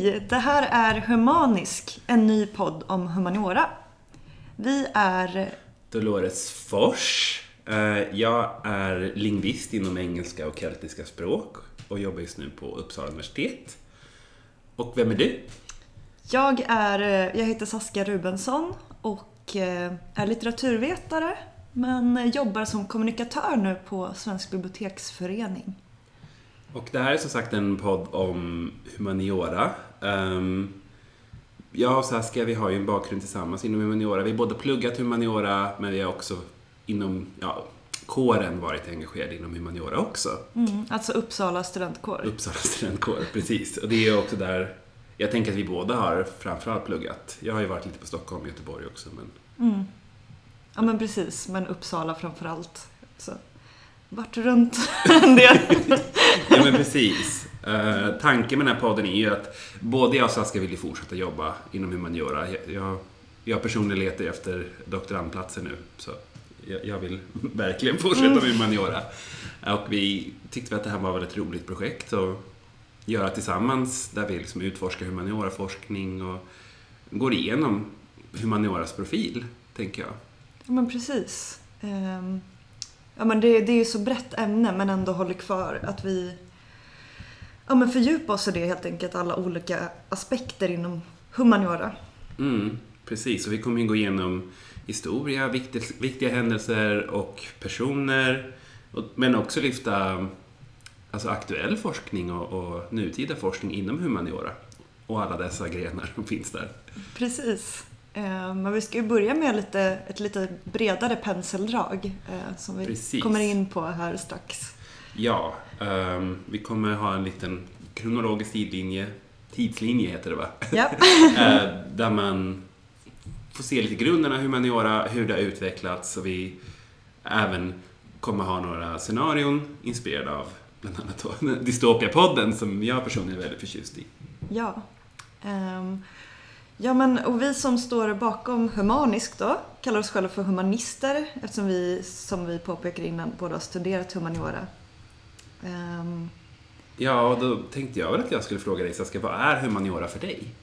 Hej! Det här är Humanisk, en ny podd om humaniora. Vi är... Dolores Fors. Eh, Jag är lingvist inom engelska och keltiska språk och jobbar just nu på Uppsala universitet. Och vem är du? Jag, är, jag heter Saskia Rubensson och eh, är litteraturvetare men jobbar som kommunikatör nu på Svensk biblioteksförening. Och det här är som sagt en podd om humaniora. Ehm, Jag och Saskia, vi har ju en bakgrund tillsammans inom humaniora. Vi har både pluggat humaniora, men vi har också inom ja, kåren varit engagerade inom humaniora också. Mm, alltså Uppsala studentkår. Uppsala studentkår, precis. Och det är ju också där jag tänker att vi båda har framförallt pluggat. Jag har ju varit lite på Stockholm och Göteborg också, men Mm. Ja men precis, men Uppsala framförallt. Så. Vart runt en del. Ja men precis. Eh, tanken med den här podden är ju att både jag och Saskia vill ju fortsätta jobba inom humaniora. Jag, jag, jag personligen letar efter doktorandplatser nu. Så jag, jag vill verkligen fortsätta med humaniora. Och vi tyckte att det här var ett roligt projekt att göra tillsammans. Där vi liksom utforskar humanioraforskning och går igenom humanioras profil, tänker jag. Ja men precis. Ehm, Ja men det, det är ju så brett ämne men ändå håller kvar att vi ja, men fördjupar oss i det helt enkelt, alla olika aspekter inom humaniora. Mm, precis, och vi kommer ju gå igenom historia, viktiga, viktiga händelser och personer. Men också lyfta alltså, aktuell forskning och, och nutida forskning inom humaniora. Och alla dessa grenar som finns där. Precis. Ehm, Men vi ska ju börja med lite, ett lite bredare penseldrag eh, som vi Precis. kommer in på här strax. Ja, ehm, vi kommer ha en liten kronologisk tidlinje, tidslinje heter det va? Ja. Eh, där man får se lite grunderna humaniora, hur det har utvecklats och vi även kommer ha några scenarion inspirerade av bland annat Dystopia-podden som jag personligen är väldigt förtjust i. Ja. Ehm, ja men och vi som står bakom Humanisk då kallar oss själva för humanister eftersom vi, som vi påpekade innan, båda har studerat humaniora. Ehm, Ja, och då tänkte jag väl att jag skulle fråga dig Saskia, vad är humaniora för dig?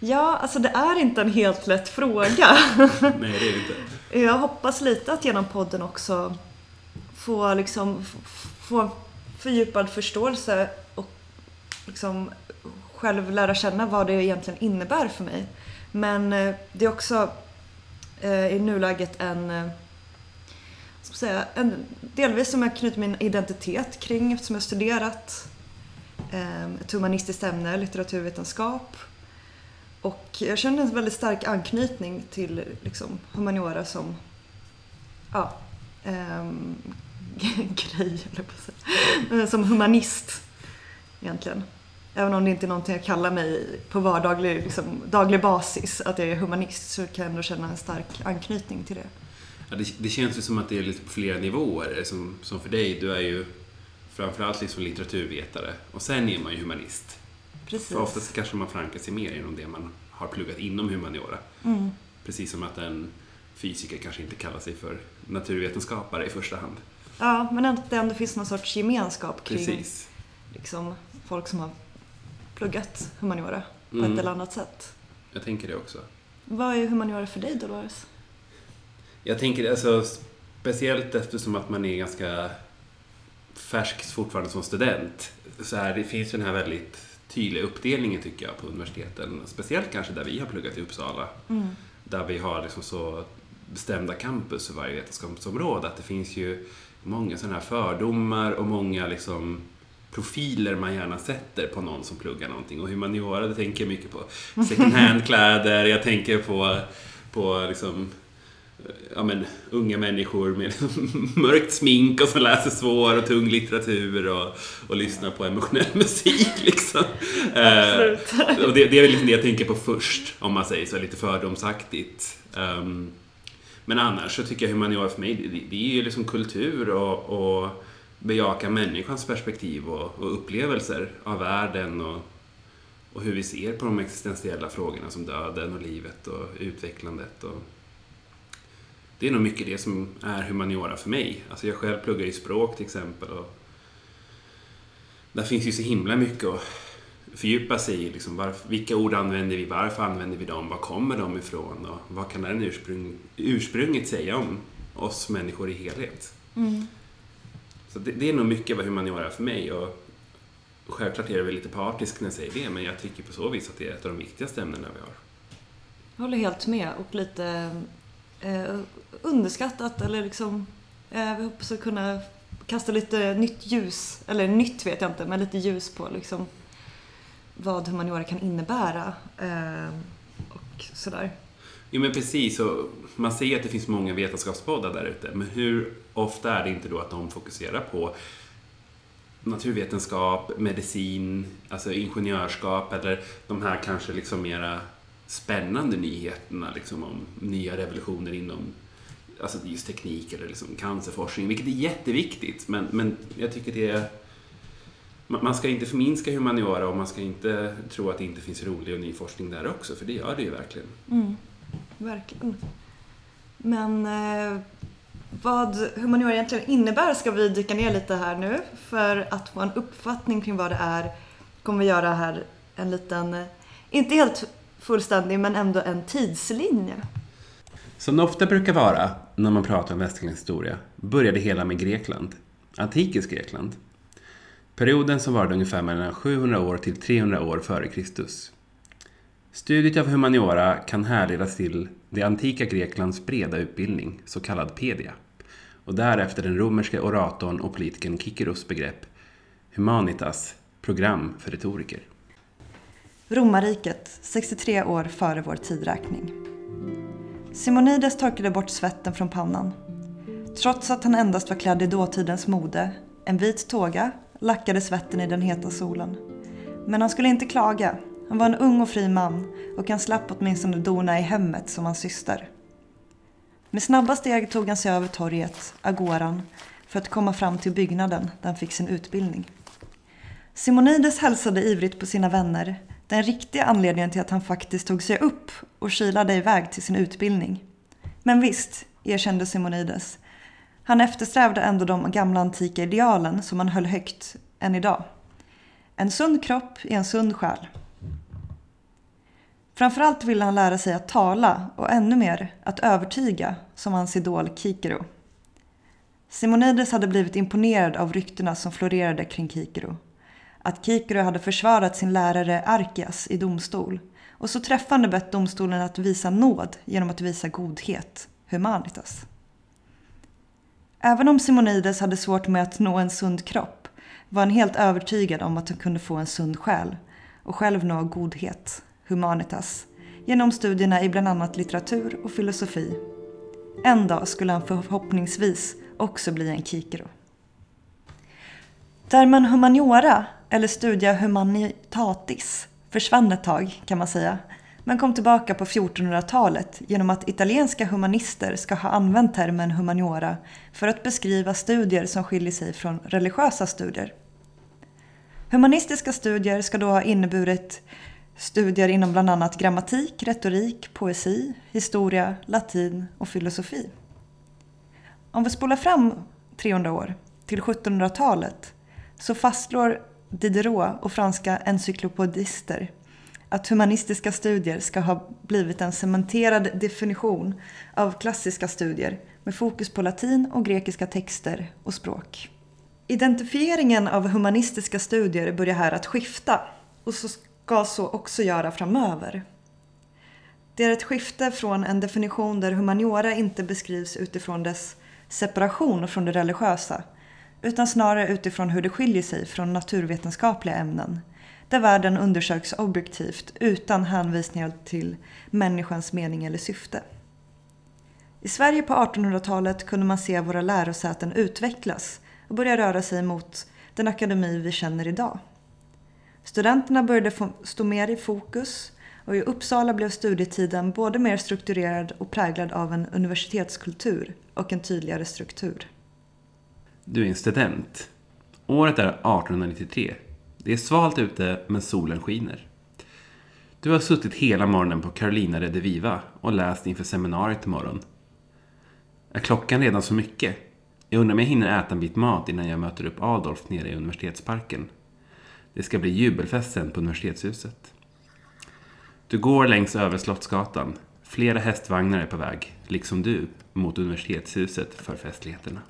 ja, alltså det är inte en helt lätt fråga. Nej, det är det inte. Jag hoppas lite att genom podden också få liksom få en fördjupad förståelse och liksom själv lära känna vad det egentligen innebär för mig. Men eh, det är också eh, i nuläget en, eh, ska säga, en delvis som jag knyter min identitet kring eftersom jag studerat eh, ett humanistiskt ämne, litteraturvetenskap. Och jag känner en väldigt stark anknytning till liksom, humaniora som ja, eh, grej, höll jag på att säga. Som humanist egentligen. Även om det inte är någonting jag kallar mig på vardaglig liksom, daglig basis, att jag är humanist, så kan jag ändå känna en stark anknytning till det. Ja, det, det känns ju som att det är lite på flera nivåer. Som, som för dig, du är ju framförallt liksom litteraturvetare och sen är man ju humanist. Precis. För oftast kanske man förankrar sig mer inom det man har pluggat inom humaniora. Mm. Precis som att en fysiker kanske inte kallar sig för naturvetenskapare i första hand. Ja, men att det ändå finns någon sorts gemenskap kring Precis. liksom, folk som har pluggat humaniora på Mm. ett eller annat sätt. Jag tänker det också. Vad är humaniora för dig Dolores? Jag tänker alltså speciellt eftersom att man är ganska färsk fortfarande som student. Så här, det finns den här väldigt tydliga uppdelningen tycker jag på universiteten. Speciellt kanske där vi har pluggat i Uppsala. Mm. Där vi har liksom så bestämda campus för varje vetenskapsområde. Att det finns ju många sådana här fördomar och många liksom profiler man gärna sätter på någon som pluggar någonting. Och humaniora, det tänker jag mycket på. Second hand-kläder, jag tänker på, på liksom, ja, men, unga människor med mörkt smink och som läser svår och tung litteratur och, och lyssnar på emotionell musik. Liksom. Absolut. Eh, och det, det är väl liksom det jag tänker på först, om man säger så, lite fördomsaktigt. Ehm, men annars så tycker jag humaniora för mig, det, det är ju liksom kultur och, och bejaka människans perspektiv och, och upplevelser av världen och, och hur vi ser på de existentiella frågorna som döden och livet och utvecklandet. Och det är nog mycket det som är humaniora för mig. Alltså jag själv pluggar ju språk till exempel och där finns ju så himla mycket att fördjupa sig i liksom varför, vilka ord använder vi, varför använder vi dem, var kommer de ifrån och vad kan den ursprung, ursprunget säga om oss människor i helhet. Mm. Så det, det är nog mycket vad humaniora är för mig. Och självklart är jag väl lite partisk när jag säger det, men jag tycker på så vis att det är ett av de viktigaste ämnena vi har. Jag håller helt med och lite eh, underskattat eller liksom eh, vi hoppas att kunna kasta lite nytt ljus, eller nytt vet jag inte, men lite ljus på liksom vad humaniora kan innebära eh, och sådär. Jo men precis, och man ser att det finns många vetenskapspoddar där ute, men hur ofta är det inte då att de fokuserar på naturvetenskap, medicin, alltså ingenjörskap eller de här kanske liksom mera spännande nyheterna liksom om nya revolutioner inom alltså just teknik eller liksom cancerforskning, vilket är jätteviktigt. Men, men jag tycker det är... Man ska inte förminska humaniora och man ska inte tro att det inte finns rolig och ny forskning där också, för det gör det ju verkligen. Mm, verkligen. Men eh, vad humaniora egentligen innebär ska vi dyka ner lite här nu. För att få en uppfattning kring vad det är kommer vi göra här en liten, eh, inte helt fullständig, men ändå en tidslinje. Som det ofta brukar vara när man pratar om västerländsk historia började hela med Grekland, antikens Grekland. Perioden som varade ungefär mellan 700 år till 300 år före Kristus. Studiet av humaniora kan härledas till det antika Greklands breda utbildning, så kallad pedia, och därefter den romerske oratorn och politikern Kikeros begrepp humanitas, program för retoriker. Romarriket, 63 år före vår tidräkning. Simonides torkade bort svetten från pannan. Trots att han endast var klädd i dåtidens mode, en vit tåga, lackade svetten i den heta solen. Men han skulle inte klaga. Han var en ung och fri man och han slapp åtminstone dona i hemmet som hans syster. Med snabba steg tog han sig över torget, agoran, för att komma fram till byggnaden där han fick sin utbildning. Simonides hälsade ivrigt på sina vänner, den riktiga anledningen till att han faktiskt tog sig upp och kilade iväg till sin utbildning. Men visst, erkände Simonides, han eftersträvade ändå de gamla antika idealen som han höll högt än idag. En sund kropp i en sund själ. Framförallt ville han lära sig att tala och ännu mer att övertyga som hans idol Kikero. Simonides hade blivit imponerad av ryktena som florerade kring Kikero att Kikero hade försvarat sin lärare Arkias i domstol och så träffande bett domstolen att visa nåd genom att visa godhet, humanitas. Även om Simonides hade svårt med att nå en sund kropp var han helt övertygad om att han kunde få en sund själ och själv nå godhet, humanitas, genom studierna i bland annat litteratur och filosofi. En dag skulle han förhoppningsvis också bli en Kikero. Termen humaniora eller Studia Humanitatis, försvann ett tag kan man säga, men kom tillbaka på 1400-talet genom att italienska humanister ska ha använt termen humaniora för att beskriva studier som skiljer sig från religiösa studier. Humanistiska studier ska då ha inneburit studier inom bland annat grammatik, retorik, poesi, historia, latin och filosofi. Om vi spolar fram 300 år, till 1700-talet, så fastslår Diderot och franska encyklopedister att humanistiska studier ska ha blivit en cementerad definition av klassiska studier med fokus på latin och grekiska texter och språk. Identifieringen av humanistiska studier börjar här att skifta och så ska så också göra framöver. Det är ett skifte från en definition där humaniora inte beskrivs utifrån dess separation från det religiösa utan snarare utifrån hur det skiljer sig från naturvetenskapliga ämnen, där världen undersöks objektivt utan hänvisningar till människans mening eller syfte. I Sverige på 1800-talet kunde man se våra lärosäten utvecklas och börja röra sig mot den akademi vi känner idag. Studenterna började stå mer i fokus och i Uppsala blev studietiden både mer strukturerad och präglad av en universitetskultur och en tydligare struktur. Du är en student. Året är 1893. Det är svalt ute, men solen skiner. Du har suttit hela morgonen på Carolina Rediviva och läst inför seminariet imorgon. Är klockan redan så mycket? Jag undrar om jag hinner äta en bit mat innan jag möter upp Adolf nere i universitetsparken. Det ska bli jubelfest sen på universitetshuset. Du går längs över Slottsgatan. Flera hästvagnar är på väg, liksom du, mot universitetshuset för festligheterna.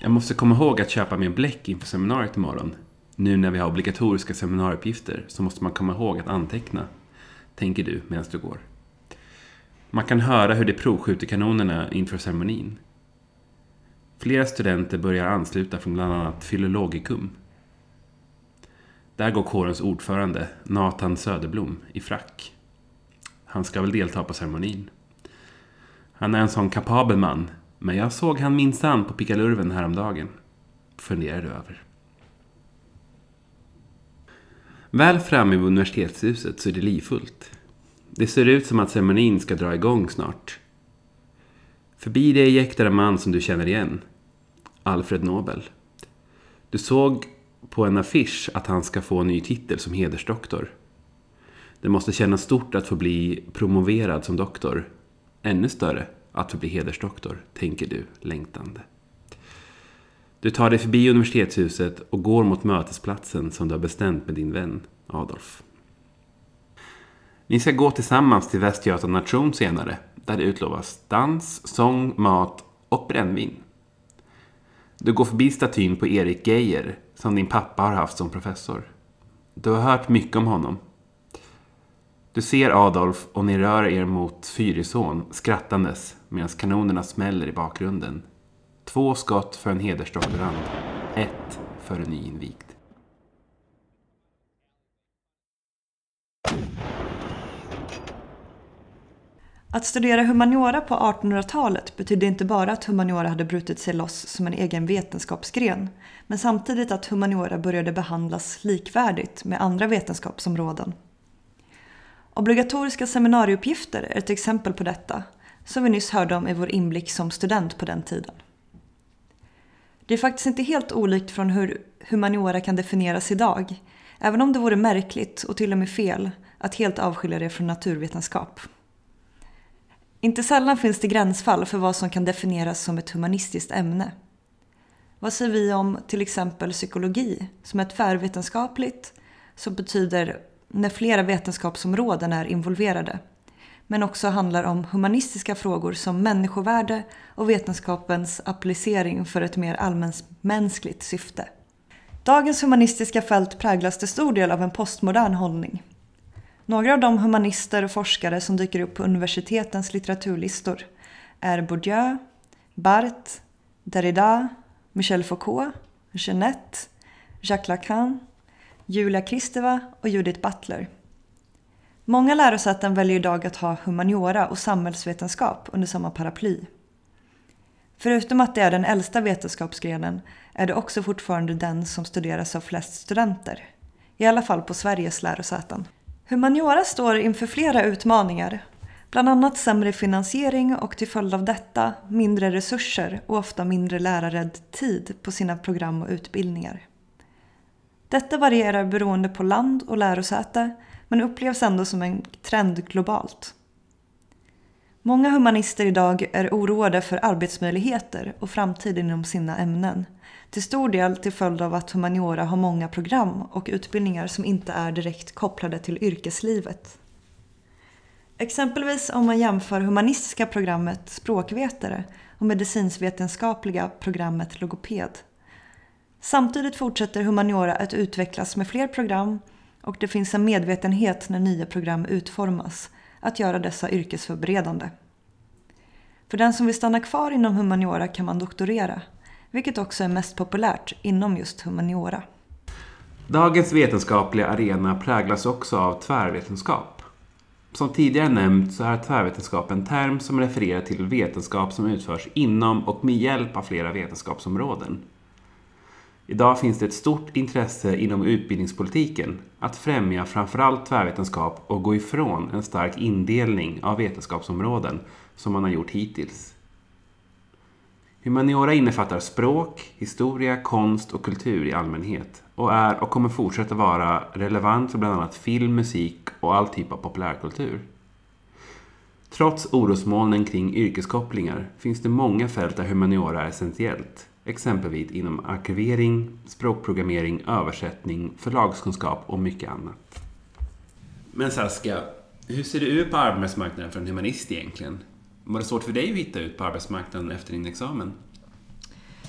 Jag måste komma ihåg att köpa min bläck inför seminariet imorgon. Nu när vi har obligatoriska seminarieuppgifter så måste man komma ihåg att anteckna, tänker du medan du går. Man kan höra hur de provskjuter kanonerna inför ceremonin. Flera studenter börjar ansluta från bland annat Filologikum. Där går kårens ordförande, Nathan Söderblom, i frack. Han ska väl delta på ceremonin. Han är en sån kapabel man, men jag såg han minsann på pickalurven häromdagen. Funderar du över. Väl framme vid universitetshuset så är det livfullt. Det ser ut som att ceremonin ska dra igång snart. Förbi dig jäktar en man som du känner igen. Alfred Nobel. Du såg på en affisch att han ska få en ny titel som hedersdoktor. Det måste kännas stort att få bli promoverad som doktor. Ännu större att få bli hedersdoktor, tänker du längtande. Du tar dig förbi universitetshuset och går mot mötesplatsen som du har bestämt med din vän Adolf. Ni ska gå tillsammans till Västgöta nation senare, där det utlovas dans, sång, mat och brännvin. Du går förbi statyn på Erik Geijer, som din pappa har haft som professor. Du har hört mycket om honom. Du ser Adolf och ni rör er mot Fyrisån skrattandes medan kanonerna smäller i bakgrunden. Två skott för en hedersdoktorand. Ett för en nyinvigd. Att studera humaniora på 1800-talet betydde inte bara att humaniora hade brutit sig loss som en egen vetenskapsgren, men samtidigt att humaniora började behandlas likvärdigt med andra vetenskapsområden. Obligatoriska seminarieuppgifter är ett exempel på detta, som vi nyss hörde om i vår inblick som student på den tiden. Det är faktiskt inte helt olikt från hur humaniora kan definieras idag, även om det vore märkligt och till och med fel att helt avskilja det från naturvetenskap. Inte sällan finns det gränsfall för vad som kan definieras som ett humanistiskt ämne. Vad säger vi om till exempel psykologi som är tvärvetenskapligt som betyder när flera vetenskapsområden är involverade men också handlar om humanistiska frågor som människovärde och vetenskapens applicering för ett mer allmänmänskligt syfte. Dagens humanistiska fält präglas till stor del av en postmodern hållning. Några av de humanister och forskare som dyker upp på universitetens litteraturlistor är Bourdieu, Barthes, Derrida, Michel Foucault, Jeanette, Jacques Lacan, Julia Kristeva och Judith Butler. Många lärosäten väljer idag att ha humaniora och samhällsvetenskap under samma paraply. Förutom att det är den äldsta vetenskapsgrenen är det också fortfarande den som studeras av flest studenter. I alla fall på Sveriges lärosäten. Humaniora står inför flera utmaningar. Bland annat sämre finansiering och till följd av detta mindre resurser och ofta mindre lärarrädd tid på sina program och utbildningar. Detta varierar beroende på land och lärosäte men upplevs ändå som en trend globalt. Många humanister idag är oroade för arbetsmöjligheter och framtid inom sina ämnen. Till stor del till följd av att humaniora har många program och utbildningar som inte är direkt kopplade till yrkeslivet. Exempelvis om man jämför humanistiska programmet språkvetare och medicinsvetenskapliga programmet logoped. Samtidigt fortsätter humaniora att utvecklas med fler program och det finns en medvetenhet när nya program utformas att göra dessa yrkesförberedande. För den som vill stanna kvar inom humaniora kan man doktorera, vilket också är mest populärt inom just humaniora. Dagens vetenskapliga arena präglas också av tvärvetenskap. Som tidigare nämnt så är tvärvetenskap en term som refererar till vetenskap som utförs inom och med hjälp av flera vetenskapsområden. Idag finns det ett stort intresse inom utbildningspolitiken att främja framförallt tvärvetenskap och gå ifrån en stark indelning av vetenskapsområden som man har gjort hittills. Humaniora innefattar språk, historia, konst och kultur i allmänhet och är och kommer fortsätta vara relevant för bland annat film, musik och all typ av populärkultur. Trots orosmolnen kring yrkeskopplingar finns det många fält där humaniora är essentiellt Exempelvis inom arkivering, språkprogrammering, översättning, förlagskunskap och mycket annat. Men Saskia, hur ser det ut på arbetsmarknaden för en humanist egentligen? Var det svårt för dig att hitta ut på arbetsmarknaden efter din examen?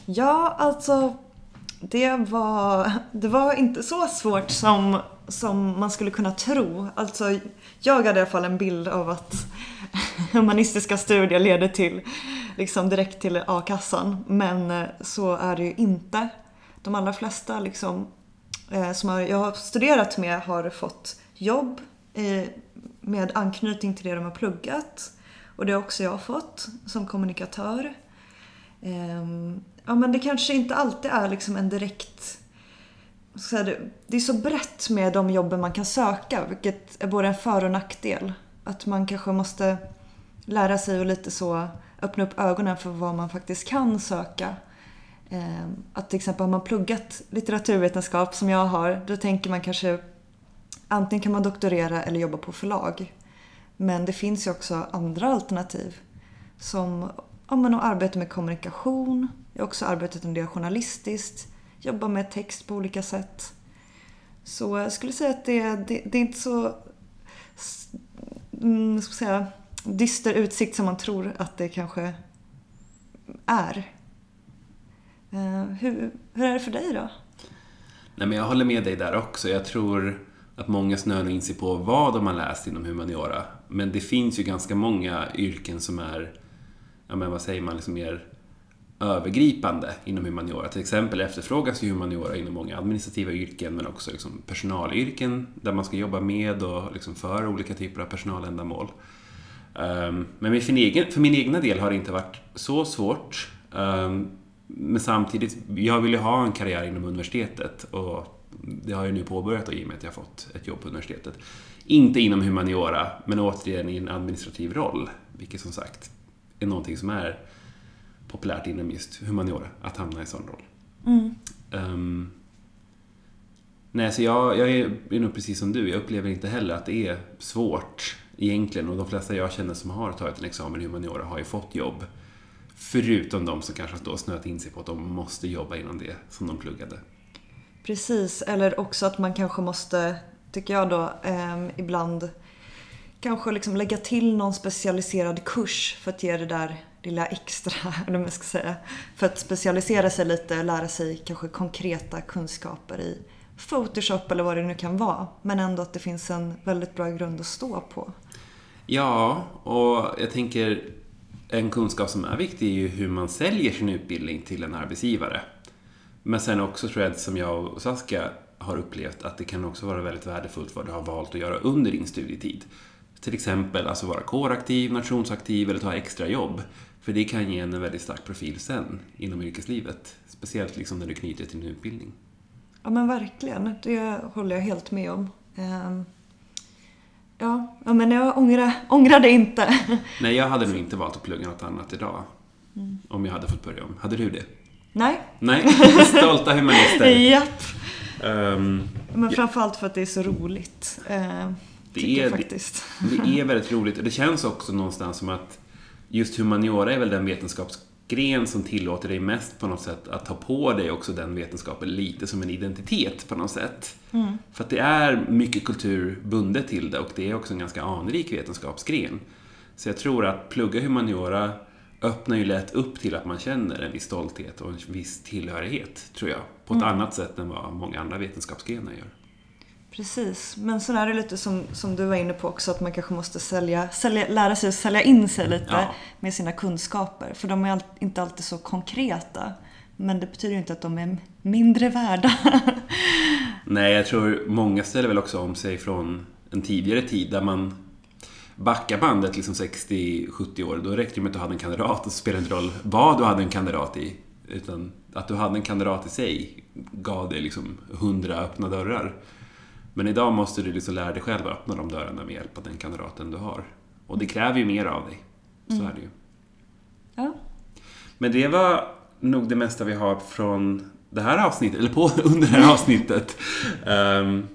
Ja, alltså det var, det var inte så svårt som, som man skulle kunna tro. Alltså, jag hade i alla fall en bild av att humanistiska studier leder till liksom direkt till a-kassan. Men eh, så är det ju inte. De allra flesta liksom, eh, som jag har studerat med har fått jobb eh, med anknytning till det de har pluggat. Och det har också jag fått som kommunikatör. Ehm, ja men det kanske inte alltid är liksom en direkt... Det är så brett med de jobben man kan söka, vilket är både en för och nackdel. Att man kanske måste lära sig att lite så öppna upp ögonen för vad man faktiskt kan söka. Ehm, att till exempel har man pluggat litteraturvetenskap som jag har, då tänker man kanske antingen kan man doktorera eller jobba på förlag. Men det finns ju också andra alternativ. Som ja, men att arbeta med kommunikation. Jag har också arbetat en del journalistiskt. Jobbar med text på olika sätt. Så jag skulle säga att det, det, det är inte så mm, ska säga, dyster utsikt som man tror att det kanske är. Eh, hur, hur är det för dig då? Nej, men jag håller med dig där också. Jag tror att många snöar in sig på vad de har läst inom humaniora. Men det finns ju ganska många yrken som är, ja men vad säger man, liksom mer övergripande inom humaniora. Till exempel efterfrågas ju humaniora inom många administrativa yrken men också liksom personalyrken där man ska jobba med och liksom för olika typer av personaländamål. Ehm, men för min, egen, för min egna del har det inte varit så svårt. Ehm, men samtidigt, jag vill ju ha en karriär inom universitetet och det har jag nu påbörjat i och med att jag har fått ett jobb på universitetet. Inte inom humaniora, men återigen i en administrativ roll. Vilket som sagt är någonting som är populärt inom just humaniora, att hamna i en sån roll. Mm. Um, nej, så jag, jag är, är nog precis som du. Jag upplever inte heller att det är svårt egentligen. Och de flesta jag känner som har tagit en examen i humaniora har ju fått jobb. Förutom de som kanske då snöat in sig på att de måste jobba inom det som de pluggade. Precis, eller också att man kanske måste, tycker jag då, eh, ibland kanske liksom lägga till någon specialiserad kurs för att ge det där lilla extra, eller vad man ska säga. För att specialisera sig lite, lära sig kanske konkreta kunskaper i Photoshop eller vad det nu kan vara. Men ändå att det finns en väldigt bra grund att stå på. Ja, och jag tänker en kunskap som är viktig är ju hur man säljer sin utbildning till en arbetsgivare. Men sen också tror jag, som jag och Saskia har upplevt, att det kan också vara väldigt värdefullt vad du har valt att göra under din studietid. Till exempel alltså vara kåraktiv, nationsaktiv eller ta extra jobb. För det kan ge en väldigt stark profil sen inom yrkeslivet. Speciellt liksom när du knyter till din utbildning. Ja men verkligen, det håller jag helt med om. Ehm, ja, men jag ångrar, ångrar det inte. Nej, jag hade nog inte valt att plugga något annat idag. Mm. Om jag hade fått börja om. Hade du det? Nej. Nej, stolta humanister. Japp. Um, Men framförallt för att det är så roligt. Uh, det är, faktiskt. Det, är väldigt roligt och det känns också någonstans som att just humaniora är väl den vetenskapsgren som tillåter dig mest på något sätt att ta på dig också den vetenskapen lite som en identitet på något sätt. Mm. För att det är mycket kultur bundet till det och det är också en ganska anrik vetenskapsgren. Så jag tror att plugga humaniora öppnar ju lätt upp till att man känner en viss stolthet och en viss tillhörighet, tror jag. På ett mm. annat sätt än vad många andra vetenskapsgrenar gör. Precis, men sen är det lite som, som du var inne på också att man kanske måste sälja, sälja, lära sig att sälja in sig lite ja. med sina kunskaper. För de är inte alltid så konkreta. Men det betyder ju inte att de är mindre värda. Nej, jag tror många ställer väl också om sig från en tidigare tid där man backa bandet liksom 60-70 år, då räckte det med att du hade en kandidat och så spelade det inte roll vad du hade en kandidat i. Utan att du hade en kandidat i sig gav dig liksom hundra öppna dörrar. Men idag måste du liksom lära dig själv att öppna de dörrarna med hjälp av den kandidaten du har. Och det kräver ju mer av dig. Så mm. är det ju. Ja. Men det var nog det mesta vi har från det här avsnittet, eller på, under det här avsnittet. Um,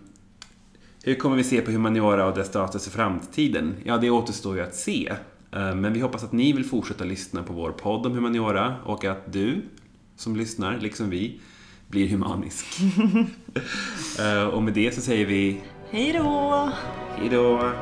hur kommer vi se på humaniora och dess status i framtiden? Ja, det återstår ju att se. Eh, men vi hoppas att ni vill fortsätta lyssna på vår podd om humaniora och att du, som lyssnar, liksom vi, blir humanisk. Eh, och med det så säger vi Hej då! hej då!